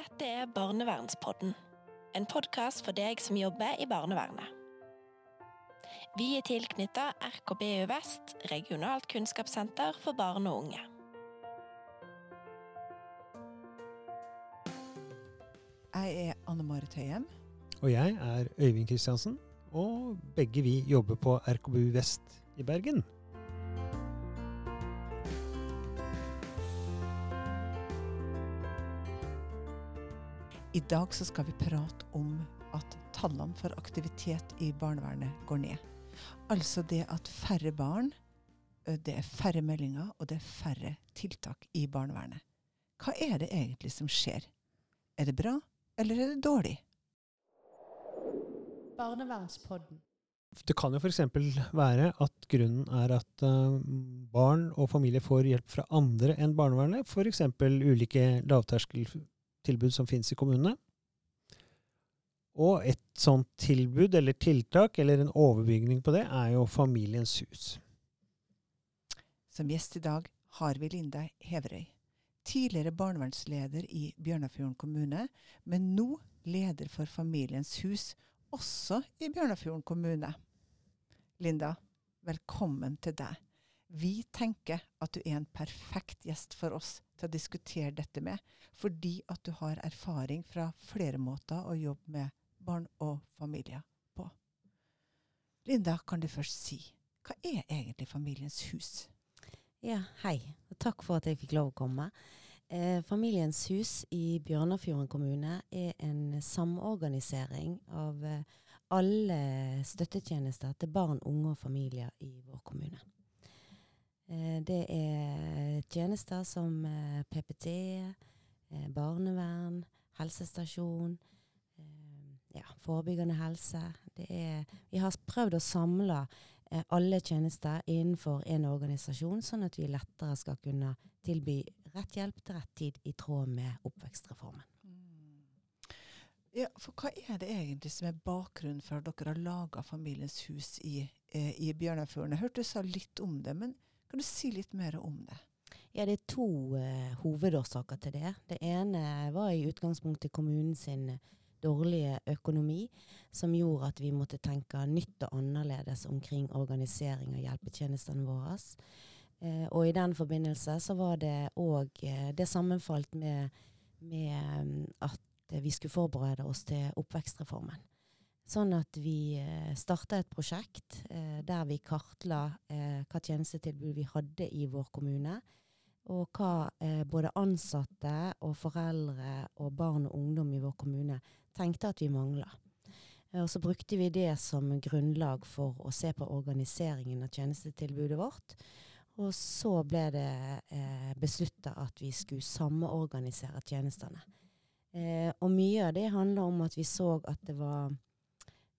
Dette er Barnevernspodden, en podkast for deg som jobber i barnevernet. Vi er tilknytta RKBU Vest, regionalt kunnskapssenter for barn og unge. Jeg er Anne Marit Høyem. Og jeg er Øyvind Kristiansen, og begge vi jobber på RKBU Vest i Bergen. Dag så skal vi prate om at tallene for aktivitet i barnevernet går ned. Altså det at færre barn, det er færre meldinger, og det er færre tiltak i barnevernet. Hva er det egentlig som skjer? Er det bra, eller er det dårlig? Barnevernspodden. Det kan jo f.eks. være at grunnen er at barn og familier får hjelp fra andre enn barnevernet, f.eks. ulike lavterskeltilbud som finnes i kommunene. Og et sånt tilbud eller tiltak eller en overbygning på det er jo Familiens hus. Som gjest i dag har vi Linda Heverøy. Tidligere barnevernsleder i Bjørnafjorden kommune, men nå leder for Familiens hus, også i Bjørnafjorden kommune. Linda, velkommen til deg. Vi tenker at du er en perfekt gjest for oss til å diskutere dette med, fordi at du har erfaring fra flere måter å jobbe med barn og familier på. Linda, kan du først si, hva er egentlig Familiens hus? Ja, hei. Takk for at jeg fikk lov å komme. Eh, Familiens hus i Bjørnafjorden kommune er en samorganisering av eh, alle støttetjenester til barn, unge og familier i vår kommune. Eh, det er tjenester som eh, PPT, eh, barnevern, helsestasjon, ja, forebyggende helse. Er, vi har prøvd å samle alle tjenester innenfor en organisasjon, sånn at vi lettere skal kunne tilby rett hjelp til rett tid i tråd med oppvekstreformen. Ja, for hva er det egentlig som er bakgrunnen for at dere har laga Familiens hus i, eh, i Bjørnafjorden? Jeg hørte du sa litt om det, men kan du si litt mer om det? Ja, det er to uh, hovedårsaker til det. Det ene var i utgangspunktet kommunen sin eh, dårlige økonomi, som gjorde at vi måtte tenke nytt og annerledes omkring organisering av hjelpetjenestene våre. Uh, og i den forbindelse så var det òg uh, Det sammenfalt med, med um, at vi skulle forberede oss til oppvekstreformen. Sånn at vi eh, starta et prosjekt eh, der vi kartla eh, hva tjenestetilbud vi hadde i vår kommune, og hva både ansatte og foreldre og barn og ungdom i vår kommune tenkte at vi mangla. Og så brukte vi det som grunnlag for å se på organiseringen av tjenestetilbudet vårt. Og så ble det eh, beslutta at vi skulle samorganisere tjenestene. Eh, og mye av det handler om at vi så at det var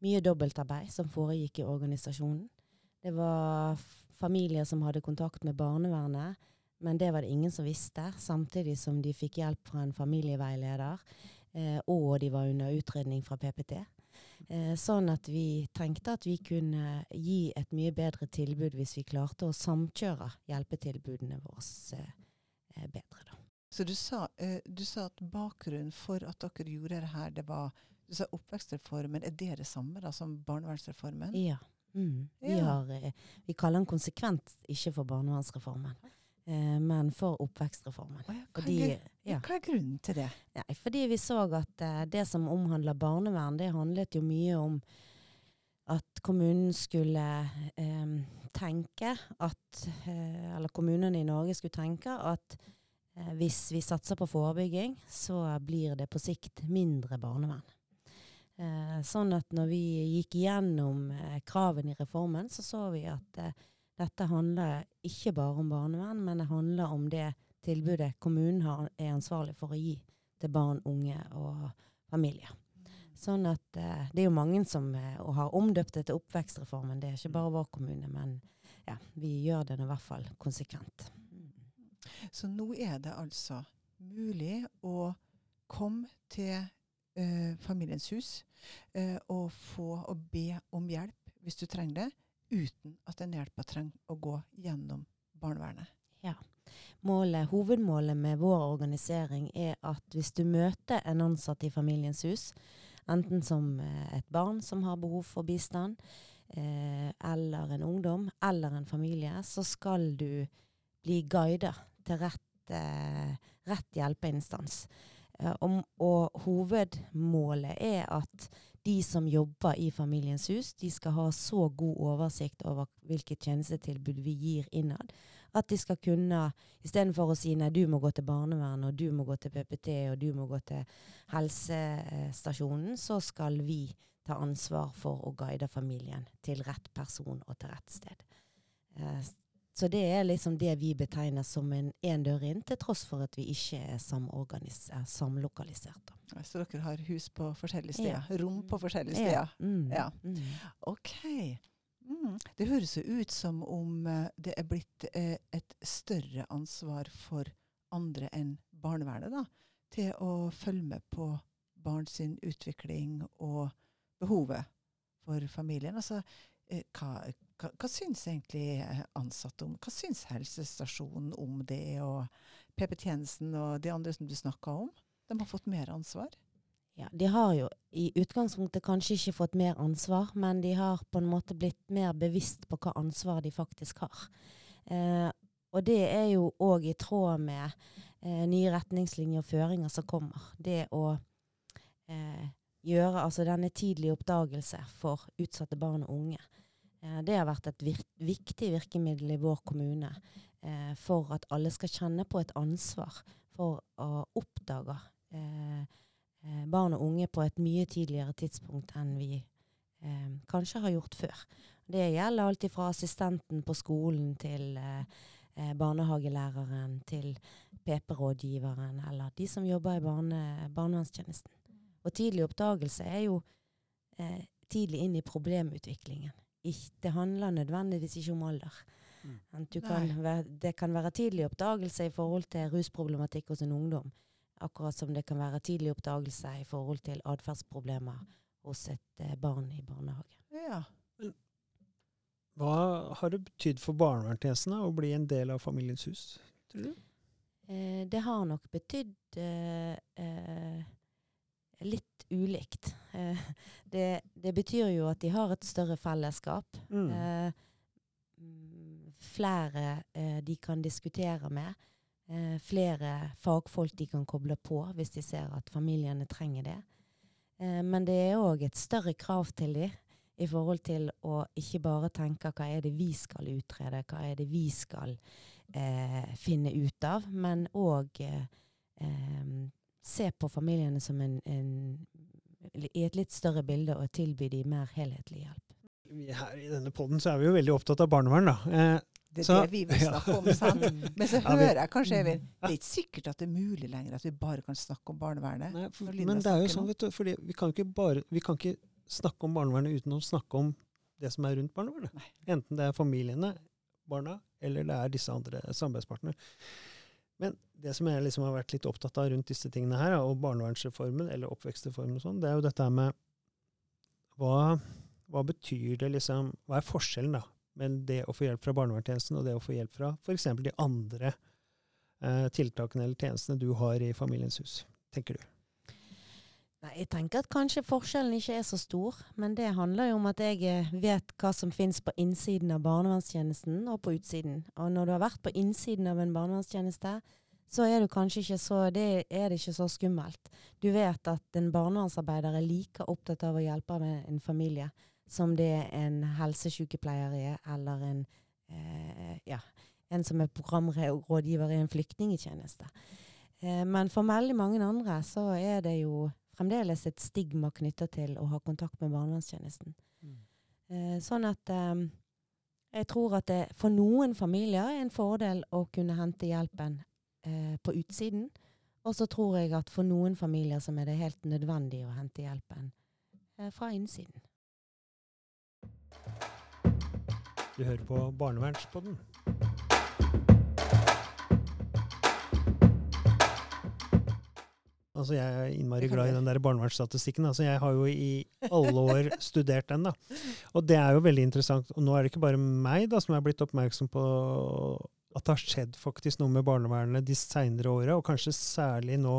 mye dobbeltarbeid som foregikk i organisasjonen. Det var familier som hadde kontakt med barnevernet, men det var det ingen som visste, samtidig som de fikk hjelp fra en familieveileder, eh, og de var under utredning fra PPT. Eh, sånn at vi tenkte at vi kunne gi et mye bedre tilbud hvis vi klarte å samkjøre hjelpetilbudene våre eh, eh, bedre. Da. Så du sa, eh, du sa at bakgrunnen for at dere gjorde det her, det var du sa oppvekstreformen. Er det det samme da som barnevernsreformen? Ja. Mm. Vi, Ja. har, eh, vi kaller den konsekvent ikke for barnevernsreformen, eh, men for oppvekstreformen. Å ja, hva, Fordi, er, ja. hva er grunnen til det? Nei, fordi vi så at eh, det som omhandler barnevern, det handlet jo mye om at kommunen skulle eh, tenke at eh, Eller kommunene i Norge skulle tenke at eh, hvis vi satser på forebygging, så blir det på sikt mindre barnevern. Eh, sånn at når vi gikk gjennom eh, kravene i reformen, så så vi at eh, dette handler ikke bare om barnevern, men det handler om det tilbudet kommunen har, er ansvarlig for å gi til barn, unge og familier. Sånn at eh, Det er jo mange som eh, har omdøpt det til oppvekstreformen. Det er ikke bare vår kommune, men ja, vi gjør det i hvert fall konsekvent. Så nå er det altså mulig å komme til eh, Familiens hus eh, og få og be om hjelp hvis du trenger det, uten at den hjelpa trenger å gå gjennom barnevernet. målet, hovedmålet med vår organisering er at hvis du møter en ansatt i Familiens hus, enten som eh, et barn som har behov for bistand, eh, eller en ungdom, eller en familie, så skal du bli guidet til rett, rett hjelpeinstans. Eh, og, og hovedmålet er at de som jobber i Familiens hus, de skal ha så god oversikt over hvilket tjenestetilbud vi gir innad, at de skal kunne, istedenfor å si nei, du må gå til barnevernet, og du må gå til PPT, og du må gå til helsestasjonen, så skal vi ta ansvar for å guide familien til rett person og til rett sted. Eh, så det er liksom det vi betegner som en én dør inn, til tross for at vi ikke er samlokalisert. Så dere har hus på forskjellige steder? Ja. Rom på forskjellige steder? Ja. Mm. ja. Mm. OK. Mm. Det høres jo ut som om uh, det er blitt uh, et større ansvar for andre enn barnevernet da, til å følge med på barns utvikling og behovet for familien. Altså, uh, hva, hva, hva syns egentlig ansatte om Hva syns helsestasjonen om det, og PP-tjenesten og de andre som du snakka om? De har fått mer ansvar? Ja, De har jo i utgangspunktet kanskje ikke fått mer ansvar, men de har på en måte blitt mer bevisst på hva ansvar de faktisk har. Eh, og det er jo òg i tråd med eh, nye retningslinjer og føringer som kommer. Det å eh, gjøre altså denne tidlige oppdagelse for utsatte barn og unge. Eh, det har vært et viktig virkemiddel i vår kommune eh, for at alle skal kjenne på et ansvar for å oppdage eh, eh, barn og unge på et mye tidligere tidspunkt enn vi eh, kanskje har gjort før. Det gjelder alt fra assistenten på skolen til barnehagelæreren til PP-rådgiveren eller de som jobber i barne, barnevernstjenesten. Og tidlig oppdagelse er jo eh, tidlig inn i problemutviklingen det handler nødvendigvis ikke om alder. Mm. Kan være, det kan være tidlig oppdagelse i forhold til rusproblematikk hos en ungdom. Akkurat som det kan være tidlig oppdagelse i forhold til atferdsproblemer hos et eh, barn i barnehage. Ja. Hva har det betydd for barnevernstjenesten å bli en del av Familiens hus, tror du? Eh, det har nok betydd eh, eh litt ulikt. Eh, det, det, betyr jo at de har et større fellesskap. Mm. Eh, flere eh, de kan diskutere med. Flere fagfolk de kan koble på hvis de ser at familiene trenger det. Men det er òg et større krav til dem i forhold til å ikke bare tenke hva er det vi skal utrede, hva er det vi skal eh, finne ut av, men òg se på familiene som en, en, i et litt større bilde og tilby dem mer helhetlig hjelp. Her I denne poden er vi jo veldig opptatt av barnevern. da. Eh, det er så, det vi vil snakke om. sant? Men så hører jeg kanskje Evin, det er ikke sikkert at det er mulig lenger at vi bare kan snakke om barnevernet. Nei, for, men det er jo sånn, vet du, fordi vi kan, ikke bare, vi kan ikke snakke om barnevernet uten å snakke om det som er rundt barnevernet. Nei. Enten det er familiene, barna, eller det er disse andre samarbeidspartnerne. Men det som jeg liksom har vært litt opptatt av rundt disse tingene her, og barnevernsreformen eller oppvekstreformen og sånn, det er jo dette med hva, hva betyr det liksom Hva er forskjellen da, mellom det å få hjelp fra barnevernstjenesten og det å få hjelp fra f.eks. de andre eh, tiltakene eller tjenestene du har i Familiens hus, tenker du? Nei, Jeg tenker at kanskje forskjellen ikke er så stor, men det handler jo om at jeg eh, vet hva som finnes på innsiden av barnevernstjenesten og på utsiden. Og når du har vært på innsiden av en barnevernstjeneste, så er, så, det, er det ikke så skummelt. Du vet at en barnevernsarbeider er like opptatt av å hjelpe med en familie som det en helsesykepleier er, eller en, eh, ja, en som er programrådgiver i en flyktningtjeneste. Eh, men for veldig mange andre så er det jo fremdeles et stigma knytta til å ha kontakt med barnevernstjenesten. Eh, sånn at eh, jeg tror at det for noen familier er en fordel å kunne hente hjelpen eh, på utsiden. Og så tror jeg at for noen familier som er det helt nødvendig å hente hjelpen eh, fra innsiden. Du hører på Barnevernspodden. Altså, jeg er innmari glad i den der barnevernsstatistikken. Altså, jeg har jo i alle år studert den. da. Og det er jo veldig interessant. Og nå er det ikke bare meg da, som er blitt oppmerksom på at det har skjedd faktisk noe med barnevernet de seinere åra, og kanskje særlig nå,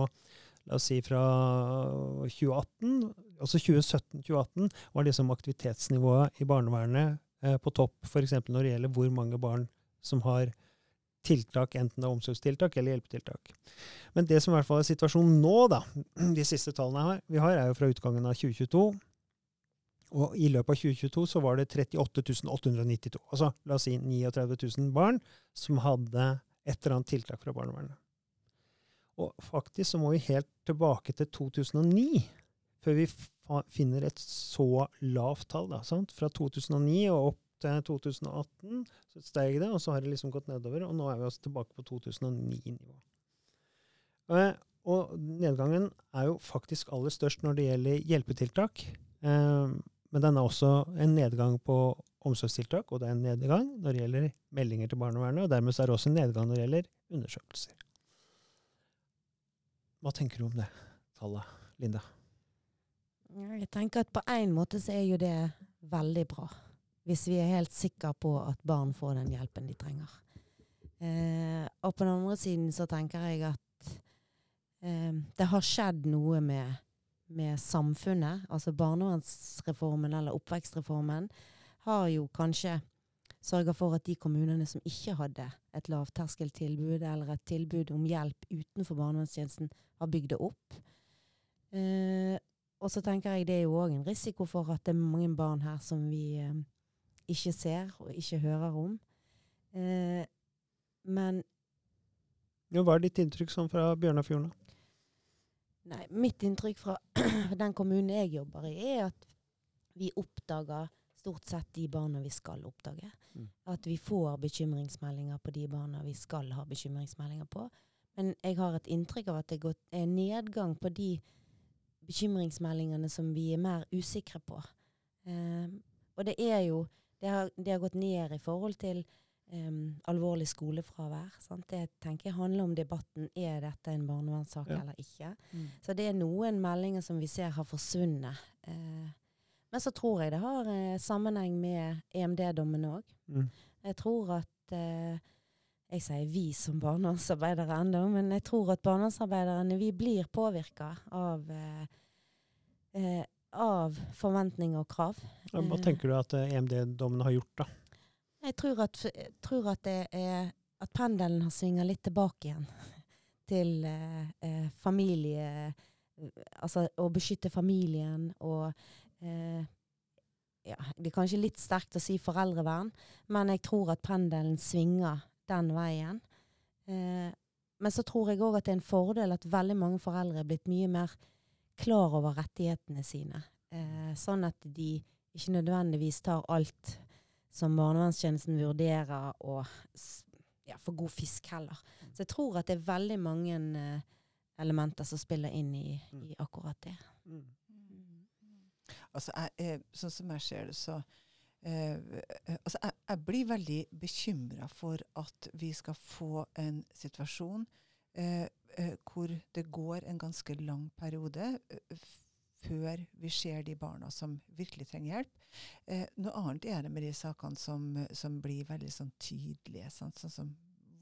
la oss si fra 2018, altså 2017-2018, var liksom aktivitetsnivået i barnevernet eh, på topp, f.eks. når det gjelder hvor mange barn som har tiltak, enten det er omsorgstiltak eller hjelpetiltak. Men det som i hvert fall er situasjonen nå, da, de siste tallene vi har, er jo fra utgangen av 2022. Og i løpet av 2022 så var det 38 892, altså la oss si 39 000 barn, som hadde et eller annet tiltak fra barnevernet. Og faktisk så må vi helt tilbake til 2009 før vi finner et så lavt tall. Da, sant? Fra 2009 og opp til 2018 så steg det, og så har det liksom gått nedover. Og nå er vi altså tilbake på 2009-nivå. Eh, og nedgangen er jo faktisk aller størst når det gjelder hjelpetiltak. Eh, men den er også en nedgang på omsorgstiltak, og det er en nedgang når det gjelder meldinger til barnevernet. Og dermed er det også en nedgang når det gjelder undersøkelser. Hva tenker du om det tallet, Linda? Jeg tenker at på en måte så er jo det veldig bra. Hvis vi er helt sikre på at barn får den hjelpen de trenger. Eh, og på den andre siden så tenker jeg at eh, det har skjedd noe med, med samfunnet. Altså barnevernsreformen eller oppvekstreformen har jo kanskje sørga for at de kommunene som ikke hadde et lavterskeltilbud eller et tilbud om hjelp utenfor barnevernstjenesten, har bygd det opp. Eh, og så tenker jeg det er jo òg en risiko for at det er mange barn her som vi eh, ikke ser og ikke hører om. Eh, men ja, Hva er ditt inntrykk sånn fra Bjørnafjorden? Nei, Mitt inntrykk fra den kommunen jeg jobber i, er at vi oppdager stort sett de barna vi skal oppdage. Mm. At vi får bekymringsmeldinger på de barna vi skal ha bekymringsmeldinger på. Men jeg har et inntrykk av at det er nedgang på de bekymringsmeldingene som vi er mer usikre på. Um, og det er jo det har, det har, gått ned i forhold til um, alvorlig skolefravær. Sant? Det tenker jeg handler om debatten er dette en barnevernssak ja. eller ikke. Mm. Så det er noen meldinger som vi ser har forsvunnet. Uh, men så tror jeg det har uh, sammenheng med EMD-dommen òg. Mm. Jeg tror at uh, jeg sier vi som barnevernsarbeidere ennå, men jeg tror at barnevernsarbeiderne vi blir påvirka av, eh, eh, av forventninger og krav. Hva eh, tenker du at EMD-dommen har gjort, da? Jeg tror at, tror at, det er at pendelen har svinga litt tilbake igjen til eh, eh, familie Altså å beskytte familien og eh, ja, Det er kanskje litt sterkt å si foreldrevern, men jeg tror at pendelen svinger den veien. Eh, men så tror jeg òg at det er en fordel at veldig mange foreldre er blitt mye mer klar over rettighetene sine. Eh, sånn at de ikke nødvendigvis tar alt som barnevernstjenesten vurderer, og ja, for god fisk heller. Så jeg tror at det er veldig mange eh, elementer som spiller inn i, i akkurat det. Mm. Altså, jeg, sånn som jeg ser det, så Eh, altså jeg, jeg, blir veldig bekymra for at vi skal få en situasjon eh, hvor det går en ganske lang periode eh, før vi ser de barna som virkelig trenger hjelp. Eh, noe annet er det med de sakene som, som blir veldig sånn tydelige, sånn, sånn som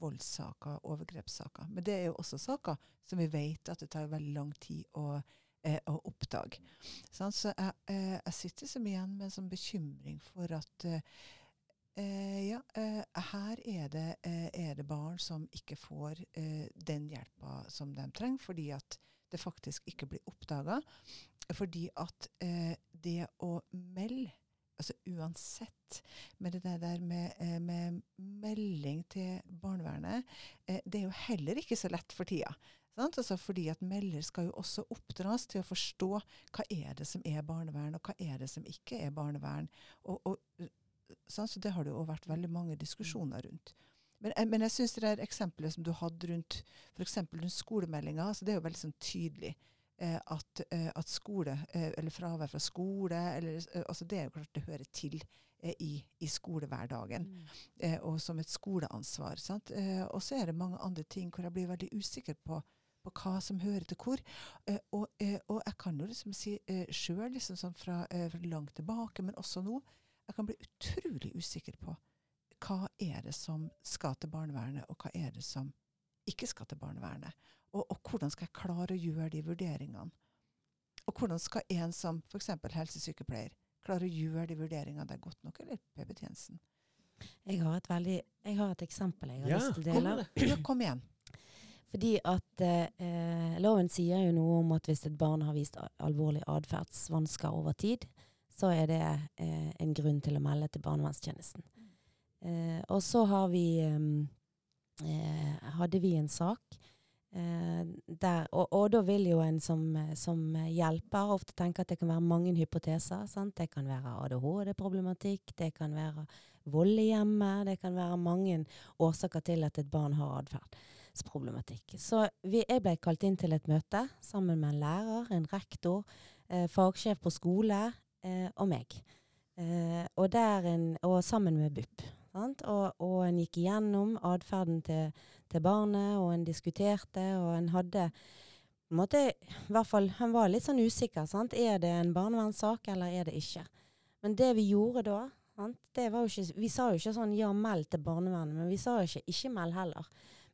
voldssaker, overgrepssaker. Men det er jo også saker som vi vet at det tar veldig lang tid å eh, å oppdage. Sånn, så jeg, eh, jeg, sitter som igjen med en sånn bekymring for at eh, eh ja, eh, her er det, eh, er det, barn som ikke får den hjelpa som de trenger, fordi at det faktisk ikke blir oppdaga. Fordi at det å melde altså uansett. med det der med, med, melding til barnevernet, det er jo heller ikke så lett for tida. Altså fordi at melder skal jo også oppdras til å forstå hva er det som er barnevern, og hva er det som ikke er barnevern. Og, og, sånn, så det har det jo vært veldig mange diskusjoner rundt. Men, eh, men jeg syns det eksempelet som du hadde rundt f.eks. rundt skolemeldinga, altså det er jo veldig sånn tydelig. Eh, at, eh, at, skole, eh, eller fravær fra skole, eller, altså det er jo klart det hører til eh, i, i, skolehverdagen. Mm. og som et skoleansvar. og så er det mange andre ting hvor jeg blir veldig usikker på på hva som hører til hvor. Eh, og, eh, og, jeg kan jo liksom si eh, sjøl, liksom sånn fra, fra, langt tilbake, men også nå, jeg kan bli utrolig usikker på hva er det som skal til barnevernet, og hva er det som ikke skal til barnevernet? Og, og hvordan skal jeg klare å gjøre de vurderingene? Og hvordan skal en som f.eks. helsesykepleier klare å gjøre de vurderingene det er godt nok, eller PP-tjenesten? Jeg har et, veldig, jeg har et eksempel jeg har Ja, lyst til å dele. Kom. Ja, kom igjen. Fordi at eh, loven sier jo noe om at hvis et barn har vist alvorlig atferdsvansker over tid, så er det eh, en grunn til å melde til barnevernstjenesten. Eh, og så har vi eh, hadde vi en sak eh, der Og, og da vil jo en som, eh, som hjelper ofte tenke at det kan være mange hypoteser. Sant? Det kan være ADHD-problematikk, det kan være vold i hjemmet, det kan være mange årsaker til at et barn har atferdsproblematikk. Så vi, jeg ble kalt inn til et møte sammen med en lærer, en rektor, eh, fagsjef på skole eh, og meg. Eh, og, en, og sammen med BUP. Og, og en gikk igjennom atferden til, til barnet, og en diskuterte, og en hadde på en måte, i hvert fall, Han var litt sånn usikker. Sant? Er det en barnevernssak, eller er det ikke? Men det vi gjorde da ikke, Vi sa jo ikke sånn 'ja, meld til barnevernet', men vi sa jo ikke 'ikke meld' heller.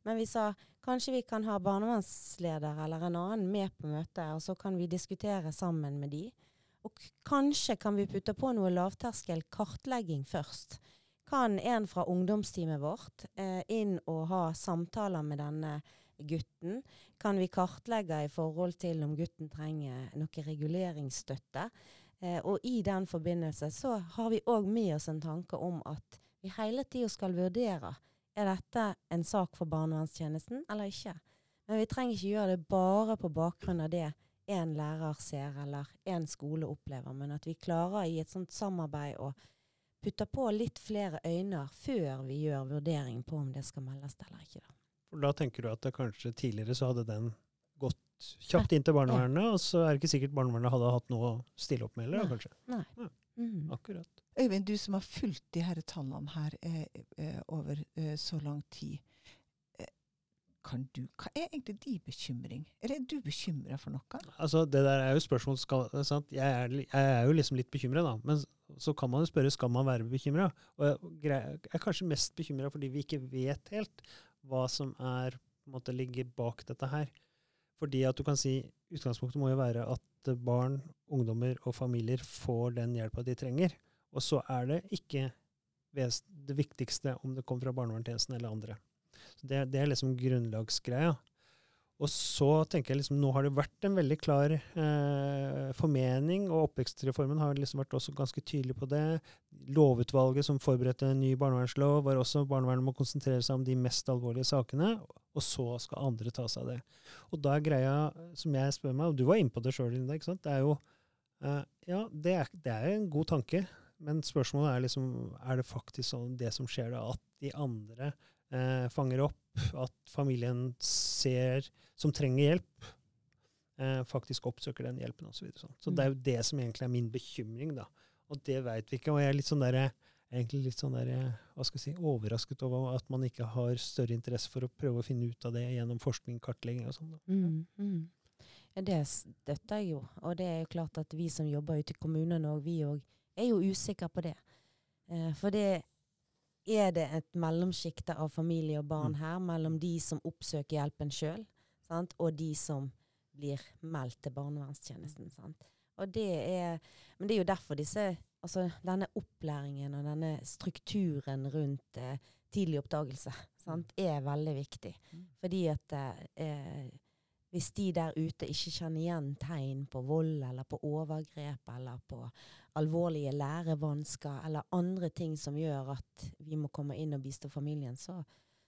Men vi sa kanskje vi kan ha barnevernsleder eller en annen med på møtet, og så kan vi diskutere sammen med de. Og kanskje kan vi putte på noe lavterskel kartlegging først. Kan en fra ungdomsteamet vårt eh, inn og ha samtaler med denne gutten? Kan vi kartlegge i forhold til om gutten trenger noe reguleringsstøtte? Eh, og i den forbindelse så har vi òg med oss en tanke om at vi hele tida skal vurdere er dette en sak for barnevernstjenesten eller ikke. Men vi trenger ikke gjøre det bare på bakgrunn av det en lærer ser eller en skole opplever, men at vi klarer i et sånt samarbeid å putte på litt flere øyne før vi gjør vurdering på om det skal meldes eller ikke. Da. For da tenker du at det kanskje tidligere så hadde den gått kjapt inn til barnevernet, og så er det ikke sikkert barnevernet hadde hatt noe å stille opp med heller, kanskje. Nei. Ja. Mm. Akkurat. Øyvind, du som har fulgt de her tallene her eh, eh, over eh, så lang tid. Eh, kan du, hva er egentlig din bekymring? Eller er du bekymra for noe? Altså, det der er jo spørsmål skal, sant? Jeg, er, jeg er jo liksom litt bekymra, da. Men så kan man jo spørre skal man være bekymra. Jeg er kanskje mest bekymra fordi vi ikke vet helt hva som er måte ligger bak dette her. Fordi at du kan si utgangspunktet må jo være at barn, ungdommer og familier får den hjelpa de trenger. Og så er det ikke det viktigste om det kommer fra barnevernstjenesten eller andre. Det, det er liksom grunnlagsgreia. Og så tenker jeg liksom, nå har det vært en veldig klar eh, formening, og oppvekstreformen har liksom vært også ganske tydelig på det. Lovutvalget som forberedte en ny barnevernslov, var også barnevernet må konsentrere seg om de mest alvorlige sakene, og så skal andre ta seg av det. Og da er greia, som jeg spør meg, og du var inne på det sjøl, Linda, ikke sant? det er jo eh, Ja, det er, det er en god tanke, men spørsmålet er liksom, er det faktisk sånn det som skjer da, at de andre eh, fanger opp, at familien ser, som trenger hjelp, eh, faktisk oppsøker den hjelpen osv. Så, sånn. så det er jo det som egentlig er min bekymring, da. Og det veit vi ikke. Og jeg er litt sånn der, egentlig litt sånn der, hva skal jeg si, overrasket over at man ikke har større interesse for å prøve å finne ut av det gjennom forskning, kartlegging og sånn. Mm, mm. Ja, det støtter jeg jo. Og det er jo klart at vi som jobber ute i kommunene òg, vi òg er jo usikre på det. Eh, for det er det et mellomsjikte av familie og barn Mm. her, mellom de som oppsøker hjelpen sjøl, og de som blir meldt til barnevernstjenesten. Sant? Og det er, men det er jo derfor disse, altså denne opplæringen og denne strukturen rundt eh, tidlig oppdagelse sant, er veldig viktig. Mm. Fordi at eh, hvis de der ute ikke kjenner igjen tegn på vold eller på overgrep eller på alvorlige lærevansker eller andre ting som gjør at vi må komme inn og bistå familien, så,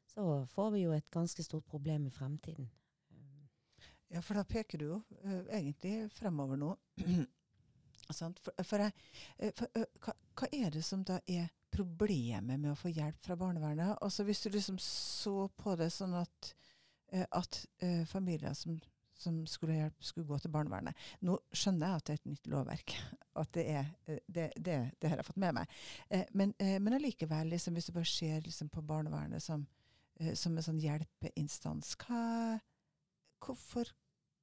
så får vi jo et ganske stort problem i fremtiden. Ja, for da peker du jo uh, egentlig fremover nå. For, for, jeg, eh, for uh, hva, hva er det som da er problemet med å få hjelp fra barnevernet? Altså Hvis du liksom så på det sånn at, at eh, familier som, som skulle ha hjelp, skulle gå til barnevernet. Nå skjønner jeg at det er et nytt lovverk. At det er eh, det, det, det har jeg fått med meg. Eh, men, eh, men allikevel, liksom, hvis du bare ser liksom, på barnevernet som, eh, som en sånn hjelpeinstans, hva, hvorfor,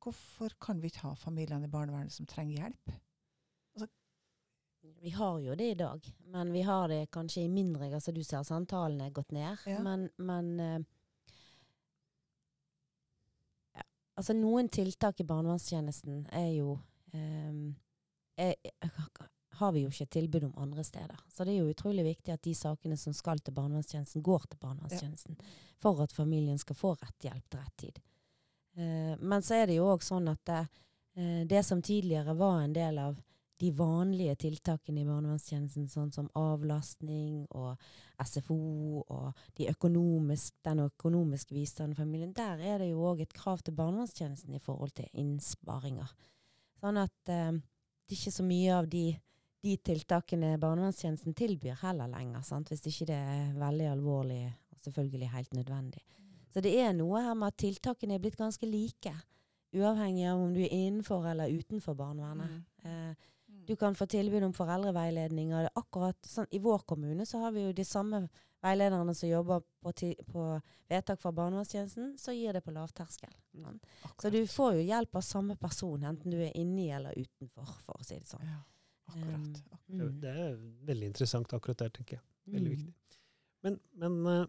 hvorfor kan vi ikke ha familiene i barnevernet som trenger hjelp? Vi har jo det i dag, men vi har det kanskje i mindre grad, som du ser. Samtalene er gått ned. Ja. Men, men eh, ja, Altså, noen tiltak i barnevernstjenesten er jo um, er, har vi jo ikke tilbud om andre steder. Så det er jo utrolig viktig at de sakene som skal til barnevernstjenesten, går til barnevernstjenesten. For at familien skal få rett hjelp til rett tid. Uh, men så er det jo òg sånn at det, uh, det som tidligere var en del av de vanlige tiltakene i barnevernstjenesten, sånn som avlastning og SFO og de økonomisk, den økonomiske bistanden familien, der er det jo òg et krav til barnevernstjenesten i forhold til innsparinger. Sånn at eh, det er ikke så mye av de, de tiltakene barnevernstjenesten tilbyr heller lenger, sant? hvis ikke det er veldig alvorlig og selvfølgelig helt nødvendig. Så det er noe her med at tiltakene er blitt ganske like, uavhengig av om du er innenfor eller utenfor barnevernet. Eh, du kan få tilbud om foreldreveiledning. og det er akkurat sånn, I vår kommune så har vi jo de samme veilederne som jobber på, ti- på vedtak fra barnevernstjenesten, så gir det på lavterskel. Sånn. Så du får jo hjelp av samme person, enten du er inni eller utenfor, for å si det sånn. Ja, akkurat. akkurat. mm. Det er veldig interessant akkurat der, tenker jeg. Veldig Mm. viktig. Men, men uh,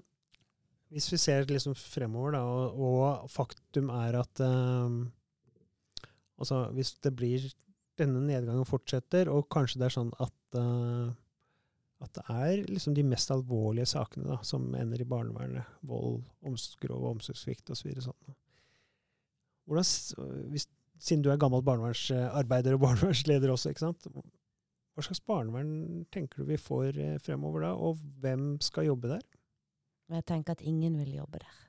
hvis vi ser liksom fremover, da, og, og faktum er at uh, altså Hvis det blir denne nedgangen fortsetter, og kanskje det er sånn at uh, at det er liksom de mest alvorlige sakene da, som ender i barnevernet. Vold, grov omsorgssvikt osv. Sånn. Hvordan, hvis, siden du er gammel barnevernsarbeider og barnevernsleder også, ikke sant? hva slags barnevern tenker du vi får eh, fremover da, og hvem skal jobbe der? Jeg tenker at ingen vil jobbe der.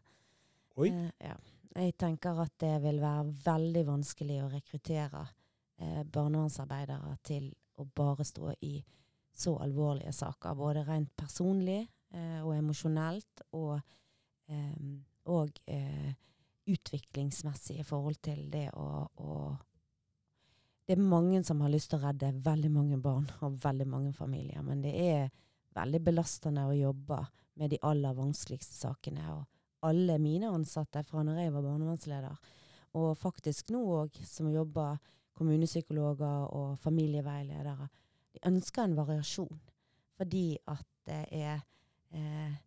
Oi, Eh, ja. Jeg tenker at det vil være veldig vanskelig å rekruttere eh, barnevernsarbeidere til å bare stå i så alvorlige saker. Både rent personlig eh, og emosjonelt, og, eh, og eh, utviklingsmessig i forhold til det å, å Det er mange som har lyst til å redde veldig mange barn og veldig mange familier, men det er veldig belastende å jobbe med de aller vanskeligste sakene. og alle mine ansatte fra når jeg var barnevernsleder, og faktisk nå òg, som jobber kommunepsykologer og familieveiledere, de ønsker en variasjon. Fordi at det er eh,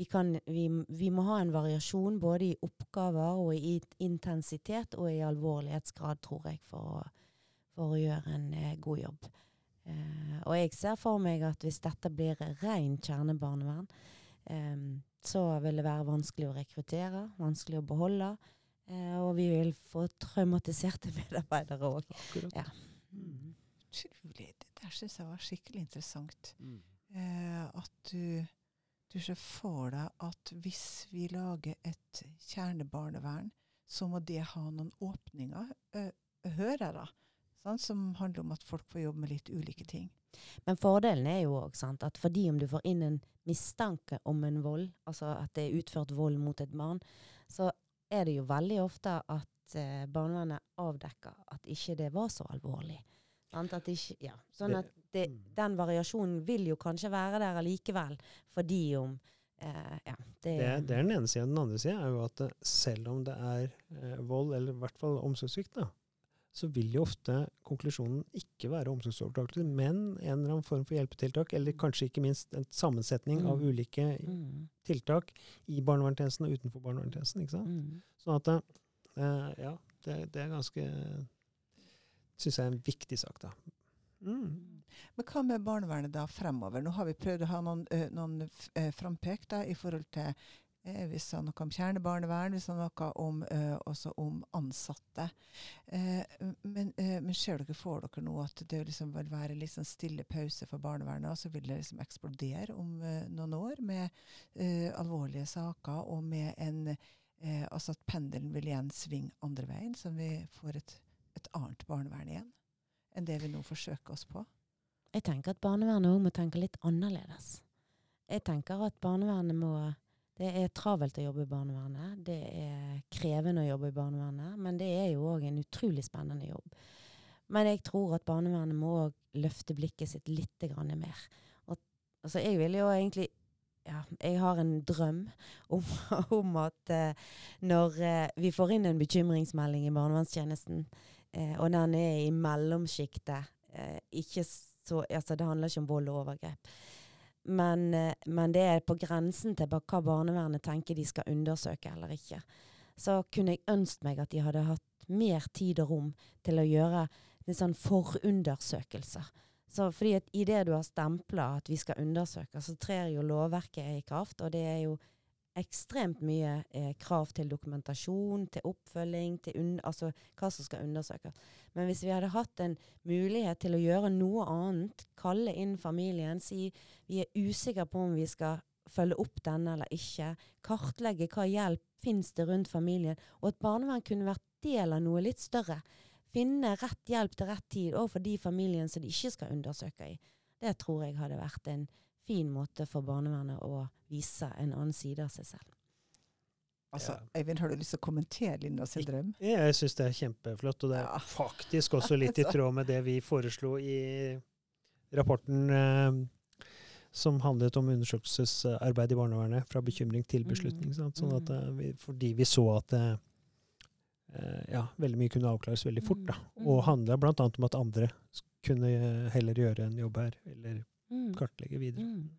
vi, kan, vi, vi må ha en variasjon både i oppgaver og i intensitet og i alvorlighetsgrad, tror jeg, for å, for å gjøre en eh, god jobb. Eh, og jeg ser for meg at hvis dette blir ren kjernebarnevern, eh, så vil det være vanskelig å rekruttere, vanskelig å beholde. Eh, og vi vil få traumatiserte medarbeidere òg. Ja. Mm. Utrolig. Det der syns jeg var skikkelig interessant. Eh, at du, du ser for deg at hvis vi lager et kjernebarnevern, så må det ha noen åpninger, eh, hører jeg da. Sant? Som handler om at folk får jobbe med litt ulike ting. Men fordelen er jo òg at fordi om du får inn en mistanke om en vold, altså at det er utført vold mot et barn, så er det jo veldig ofte at eh, barnevernet avdekker at ikke det var så alvorlig. Ikke, ja. Sånn at det, mm. den variasjonen vil jo kanskje være der allikevel, fordi om eh, Ja. Det, Det, det er den ene siden. Den andre siden er jo at eh, selv om det er eh, vold, eller i hvert fall omsorgssvikt, da, så vil jo ofte konklusjonen ikke være omsorgsovertakelse, men en eller annen form for hjelpetiltak, eller kanskje ikke minst en sammensetning av Mm. ulike mm, tiltak i barnevernstjenesten og utenfor barnevernstjenesten. ikke sant? mm. Sånn at uh, ja, det, det er ganske Syns jeg er en viktig sak, da. Mm. Men hva med barnevernet da fremover? Nå har vi prøvd å ha noen, eh, noen frampek da, i forhold til Vi sa noe om kjernebarnevern, vi sa noe om, uh, også om ansatte. Uh, men, uh, men ser dere for dere nå at det liksom vil være litt sånn stille pause for barnevernet, og så vil det liksom eksplodere om eh, noen år med eh, alvorlige saker, og med en eh, Altså at pendelen vil igjen svinge andre veien, så vi får et, et annet barnevern igjen enn det vi nå forsøker oss på? Jeg tenker at barnevernet òg må tenke litt annerledes. Jeg tenker at barnevernet må Det er travelt å jobbe i barnevernet. Det er krevende å jobbe i barnevernet, men det er jo òg en utrolig spennende jobb. Men jeg tror at barnevernet må òg løfte blikket sitt litt mer. Og, altså jeg vil jo egentlig ja, jeg har en drøm om, om at eh, når eh, vi får inn en bekymringsmelding i barnevernstjenesten, eh, og den er i mellomsjiktet, eh, ikke så altså, Det handler ikke om vold og overgrep. Men, eh, men det er på grensen til hva barnevernet tenker de skal undersøke eller ikke. Så kunne jeg ønske meg at de hadde hatt mer tid og rom til å gjøre en sånn forundersøkelser. Så fordi at det du har stempla at vi skal undersøke, så trer jo lovverket i kraft. Og det er jo ekstremt mye eh, krav til dokumentasjon, til oppfølging, til altså hva som skal undersøkes. Men hvis vi hadde hatt en mulighet til å gjøre noe annet, kalle inn familien, si vi er usikre på om vi skal følge opp denne eller ikke, kartlegge hva hjelp finnes det rundt familien, og at barnevern kunne vært del av noe litt større finne rett hjelp til rett tid overfor de familiene som de ikke skal undersøke i. Det tror jeg hadde vært en fin måte for barnevernet å vise en annen side av seg selv. Altså, Eivind, har du lyst til å kommentere Linda sin drøm? Jeg syns det er kjempeflott, og det er ja. faktisk også litt i tråd med det vi foreslo i rapporten eh, som handlet om undersøkelsesarbeid i barnevernet, fra bekymring til beslutning. Mm. Sånn at, eh, vi, fordi vi så at eh, Eh, ja, veldig mye kunne avklares veldig fort. da. Mm. Og handla bl.a. om at andre kunne heller gjøre en jobb her, eller mm. kartlegge videre. Mm.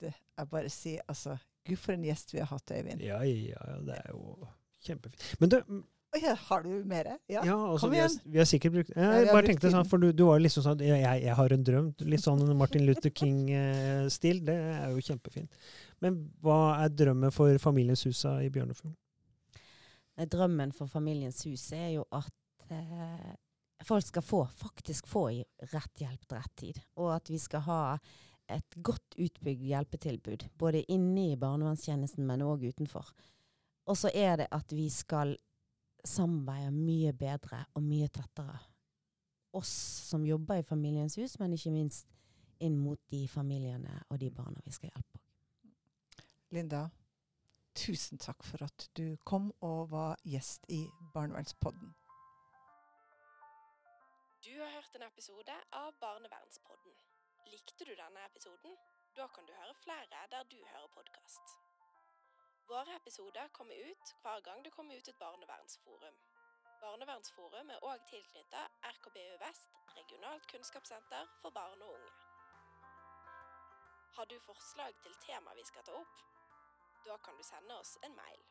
Det, jeg bare sier altså Gud, for en gjest vi har hatt, Øyvind. Ja, ja, ja, det er jo kjempefint. Men du Oh, ja, har du mer? Ja, ja altså, Kom igjen. Vi har, vi har, sikkert brukt Jeg ja, bare tenkte sånn, for du, du, var liksom sånn jeg, jeg, har en drøm. Litt sånn Martin Luther King-stil. Det er jo kjempefint. Men hva er drømmen for Familiens Husa i Bjørnefjorden? drømmen for Familiens hus er jo at eh, folk skal få, faktisk få rett hjelp til rett tid. Og at vi skal ha et godt utbygd hjelpetilbud, både inne i barnevernstjenesten, men òg utenfor. Og så er det at vi skal samarbeide mye bedre og mye tettere. Oss som jobber i Familiens hus, men ikke minst inn mot de familiene og de barna vi skal hjelpe. Linda, tusen takk for at du kom og var gjest i Barnevernspodden. Du har hørt en episode av Barnevernspodden. Likte du denne episoden? Da kan du høre flere der du hører podkast. Våre episoder kommer ut hver gang det kommer ut et barnevernsforum. Barnevernsforum er òg tilknytta RKBU Vest, regionalt kunnskapssenter for barn og unge. Har du forslag til tema vi skal ta opp? Da kan du sende oss en mail.